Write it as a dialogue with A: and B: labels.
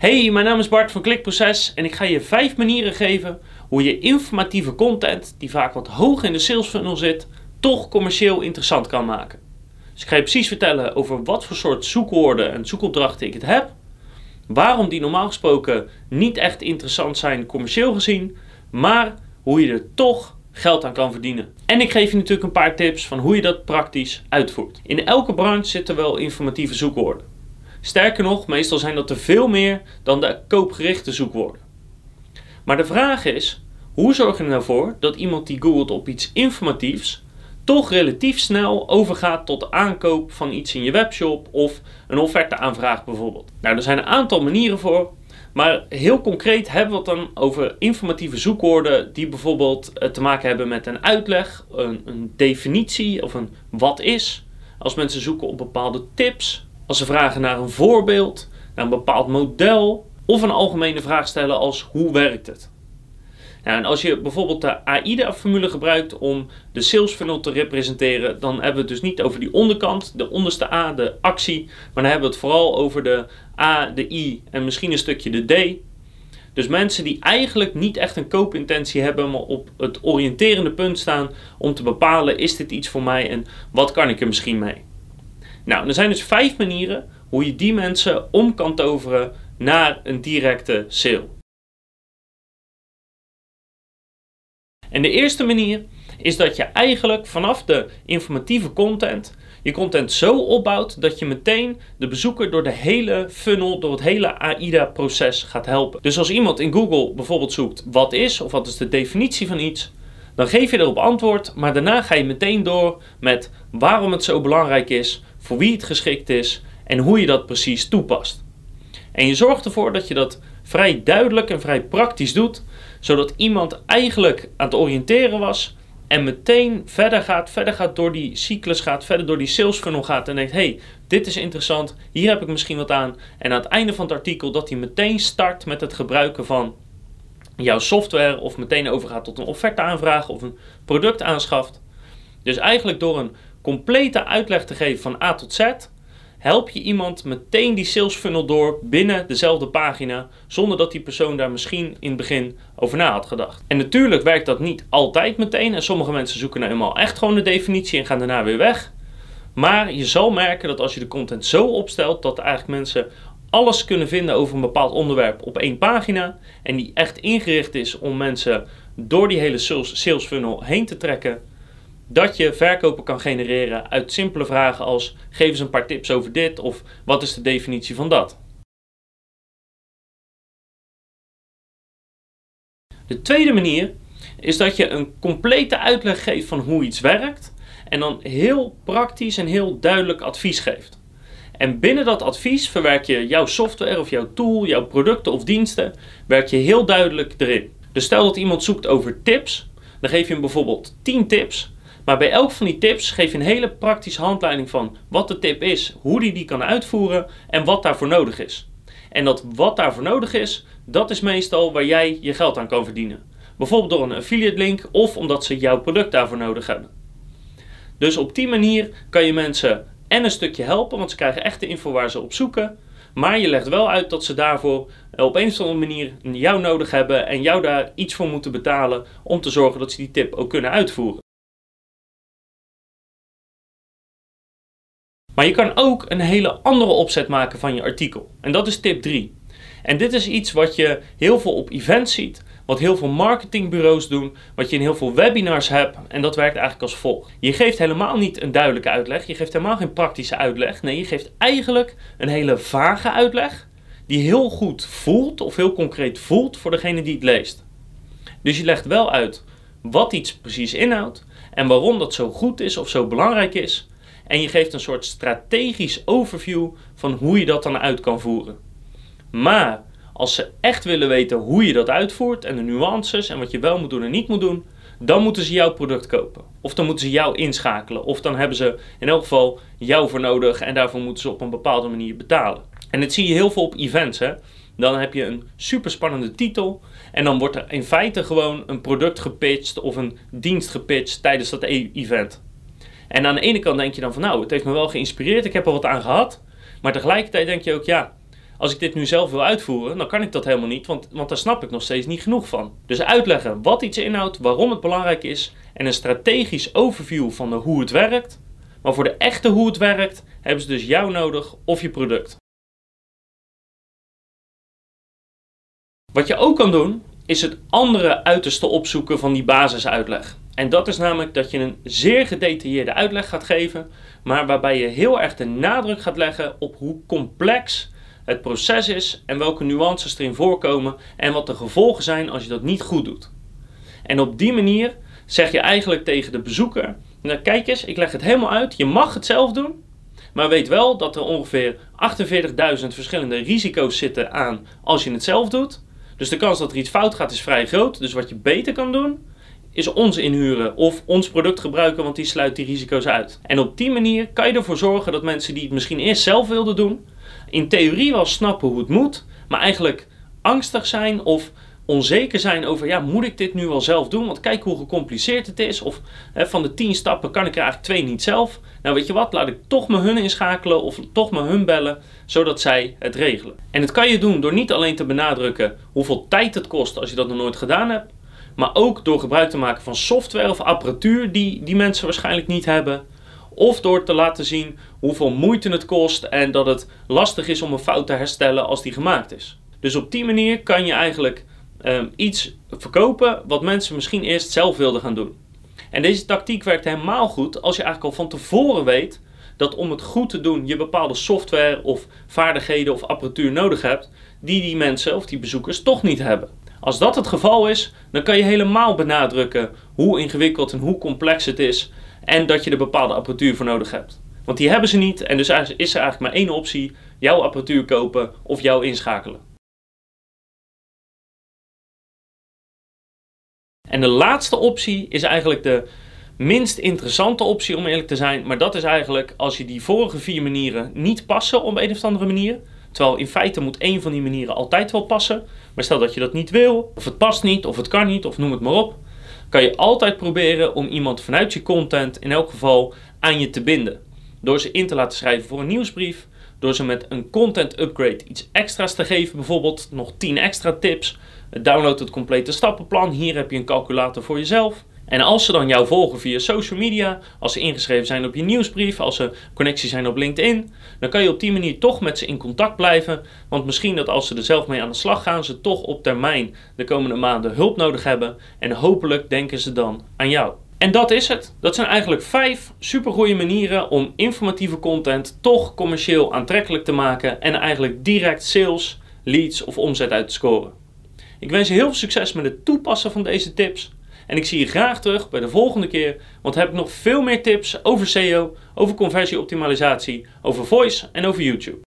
A: Hey, mijn naam is Bart van Klikproces en ik ga je vijf manieren geven hoe je informatieve content, die vaak wat hoog in de sales funnel zit, toch commercieel interessant kan maken. Dus ik ga je precies vertellen over wat voor soort zoekwoorden en zoekopdrachten ik het heb, waarom die normaal gesproken niet echt interessant zijn commercieel gezien, maar hoe je er toch geld aan kan verdienen. En ik geef je natuurlijk een paar tips van hoe je dat praktisch uitvoert. In elke branche zitten wel informatieve zoekwoorden. Sterker nog, meestal zijn dat er veel meer dan de koopgerichte zoekwoorden. Maar de vraag is, hoe zorg je ervoor nou dat iemand die googelt op iets informatiefs toch relatief snel overgaat tot aankoop van iets in je webshop of een offerte aanvraag bijvoorbeeld? Nou, er zijn een aantal manieren voor. Maar heel concreet hebben we het dan over informatieve zoekwoorden die bijvoorbeeld eh, te maken hebben met een uitleg, een, een definitie of een wat is. Als mensen zoeken op bepaalde tips, als ze vragen naar een voorbeeld, naar een bepaald model of een algemene vraag stellen als hoe werkt het. En als je bijvoorbeeld de AIDA-formule gebruikt om de sales funnel te representeren, dan hebben we het dus niet over die onderkant, de onderste A, de actie, maar dan hebben we het vooral over de A, de I en misschien een stukje de D. Dus mensen die eigenlijk niet echt een koopintentie hebben, maar op het oriënterende punt staan om te bepalen: is dit iets voor mij en wat kan ik er misschien mee? Nou, er zijn dus vijf manieren hoe je die mensen om kan toveren naar een directe sale. En de eerste manier is dat je eigenlijk vanaf de informatieve content je content zo opbouwt dat je meteen de bezoeker door de hele funnel, door het hele AIDA-proces gaat helpen. Dus als iemand in Google bijvoorbeeld zoekt wat is of wat is de definitie van iets, dan geef je erop antwoord, maar daarna ga je meteen door met waarom het zo belangrijk is, voor wie het geschikt is en hoe je dat precies toepast. En je zorgt ervoor dat je dat vrij duidelijk en vrij praktisch doet, zodat iemand eigenlijk aan het oriënteren was en meteen verder gaat, verder gaat door die cyclus gaat, verder door die sales funnel gaat en denkt, hey, dit is interessant, hier heb ik misschien wat aan. En aan het einde van het artikel dat hij meteen start met het gebruiken van jouw software of meteen overgaat tot een offerte aanvraag of een product aanschaft. Dus eigenlijk door een complete uitleg te geven van A tot Z, help je iemand meteen die sales funnel door binnen dezelfde pagina, zonder dat die persoon daar misschien in het begin over na had gedacht. En natuurlijk werkt dat niet altijd meteen en sommige mensen zoeken nou eenmaal echt gewoon de definitie en gaan daarna weer weg. Maar je zal merken dat als je de content zo opstelt dat eigenlijk mensen alles kunnen vinden over een bepaald onderwerp op één pagina en die echt ingericht is om mensen door die hele sales, sales funnel heen te trekken, dat je verkopen kan genereren uit simpele vragen als geef eens een paar tips over dit of wat is de definitie van dat. De tweede manier is dat je een complete uitleg geeft van hoe iets werkt en dan heel praktisch en heel duidelijk advies geeft. En binnen dat advies verwerk je jouw software of jouw tool, jouw producten of diensten, werk je heel duidelijk erin. Dus stel dat iemand zoekt over tips, dan geef je hem bijvoorbeeld 10 tips maar bij elk van die tips geef je een hele praktische handleiding van wat de tip is, hoe die die kan uitvoeren en wat daarvoor nodig is. En dat wat daarvoor nodig is, dat is meestal waar jij je geld aan kan verdienen. Bijvoorbeeld door een affiliate link of omdat ze jouw product daarvoor nodig hebben. Dus op die manier kan je mensen en een stukje helpen, want ze krijgen echt de info waar ze op zoeken. Maar je legt wel uit dat ze daarvoor op een of andere manier jou nodig hebben en jou daar iets voor moeten betalen om te zorgen dat ze die tip ook kunnen uitvoeren. Maar je kan ook een hele andere opzet maken van je artikel. En dat is tip 3. En dit is iets wat je heel veel op events ziet, wat heel veel marketingbureaus doen, wat je in heel veel webinars hebt. En dat werkt eigenlijk als volgt. Je geeft helemaal niet een duidelijke uitleg, je geeft helemaal geen praktische uitleg. Nee, je geeft eigenlijk een hele vage uitleg die heel goed voelt of heel concreet voelt voor degene die het leest. Dus je legt wel uit wat iets precies inhoudt en waarom dat zo goed is of zo belangrijk is. En je geeft een soort strategisch overview van hoe je dat dan uit kan voeren. Maar als ze echt willen weten hoe je dat uitvoert en de nuances en wat je wel moet doen en niet moet doen, dan moeten ze jouw product kopen. Of dan moeten ze jou inschakelen. Of dan hebben ze in elk geval jou voor nodig en daarvoor moeten ze op een bepaalde manier betalen. En dat zie je heel veel op events. Hè? Dan heb je een super spannende titel. En dan wordt er in feite gewoon een product gepitcht of een dienst gepitcht tijdens dat event. En aan de ene kant denk je dan van nou, het heeft me wel geïnspireerd, ik heb er wat aan gehad. Maar tegelijkertijd denk je ook ja, als ik dit nu zelf wil uitvoeren, dan kan ik dat helemaal niet, want, want daar snap ik nog steeds niet genoeg van. Dus uitleggen wat iets inhoudt, waarom het belangrijk is en een strategisch overview van hoe het werkt. Maar voor de echte hoe het werkt, hebben ze dus jou nodig of je product. Wat je ook kan doen, is het andere uiterste opzoeken van die basisuitleg. En dat is namelijk dat je een zeer gedetailleerde uitleg gaat geven, maar waarbij je heel erg de nadruk gaat leggen op hoe complex het proces is en welke nuances erin voorkomen en wat de gevolgen zijn als je dat niet goed doet. En op die manier zeg je eigenlijk tegen de bezoeker: nou, kijk eens, ik leg het helemaal uit, je mag het zelf doen, maar weet wel dat er ongeveer 48.000 verschillende risico's zitten aan als je het zelf doet. Dus de kans dat er iets fout gaat is vrij groot. Dus wat je beter kan doen, is ons inhuren of ons product gebruiken, want die sluit die risico's uit. En op die manier kan je ervoor zorgen dat mensen die het misschien eerst zelf wilden doen, in theorie wel snappen hoe het moet, maar eigenlijk angstig zijn of onzeker zijn over, ja, moet ik dit nu wel zelf doen? Want kijk hoe gecompliceerd het is. Of hè, van de tien stappen kan ik er eigenlijk twee niet zelf. Nou, weet je wat, laat ik toch mijn hun inschakelen of toch mijn hun bellen, zodat zij het regelen. En dat kan je doen door niet alleen te benadrukken hoeveel tijd het kost als je dat nog nooit gedaan hebt, maar ook door gebruik te maken van software of apparatuur die die mensen waarschijnlijk niet hebben. Of door te laten zien hoeveel moeite het kost en dat het lastig is om een fout te herstellen als die gemaakt is. Dus op die manier kan je eigenlijk um, iets verkopen wat mensen misschien eerst zelf wilden gaan doen. En deze tactiek werkt helemaal goed als je eigenlijk al van tevoren weet dat om het goed te doen je bepaalde software of vaardigheden of apparatuur nodig hebt die die mensen of die bezoekers toch niet hebben. Als dat het geval is, dan kan je helemaal benadrukken hoe ingewikkeld en hoe complex het is en dat je er bepaalde apparatuur voor nodig hebt. Want die hebben ze niet en dus is er eigenlijk maar één optie: jouw apparatuur kopen of jou inschakelen. En de laatste optie is eigenlijk de minst interessante optie om eerlijk te zijn. Maar dat is eigenlijk als je die vorige vier manieren niet passen op een of andere manier. Terwijl in feite moet één van die manieren altijd wel passen. Maar stel dat je dat niet wil, of het past niet, of het kan niet, of noem het maar op. Kan je altijd proberen om iemand vanuit je content in elk geval aan je te binden. Door ze in te laten schrijven voor een nieuwsbrief. Door ze met een content upgrade iets extra's te geven. Bijvoorbeeld nog 10 extra tips. Download het complete stappenplan. Hier heb je een calculator voor jezelf. En als ze dan jou volgen via social media, als ze ingeschreven zijn op je nieuwsbrief, als ze connectie zijn op LinkedIn, dan kan je op die manier toch met ze in contact blijven. Want misschien dat als ze er zelf mee aan de slag gaan, ze toch op termijn de komende maanden hulp nodig hebben. En hopelijk denken ze dan aan jou. En dat is het. Dat zijn eigenlijk vijf supergoeie manieren om informatieve content toch commercieel aantrekkelijk te maken en eigenlijk direct sales, leads of omzet uit te scoren. Ik wens je heel veel succes met het toepassen van deze tips. En ik zie je graag terug bij de volgende keer, want heb ik nog veel meer tips over SEO, over conversieoptimalisatie, over voice en over YouTube.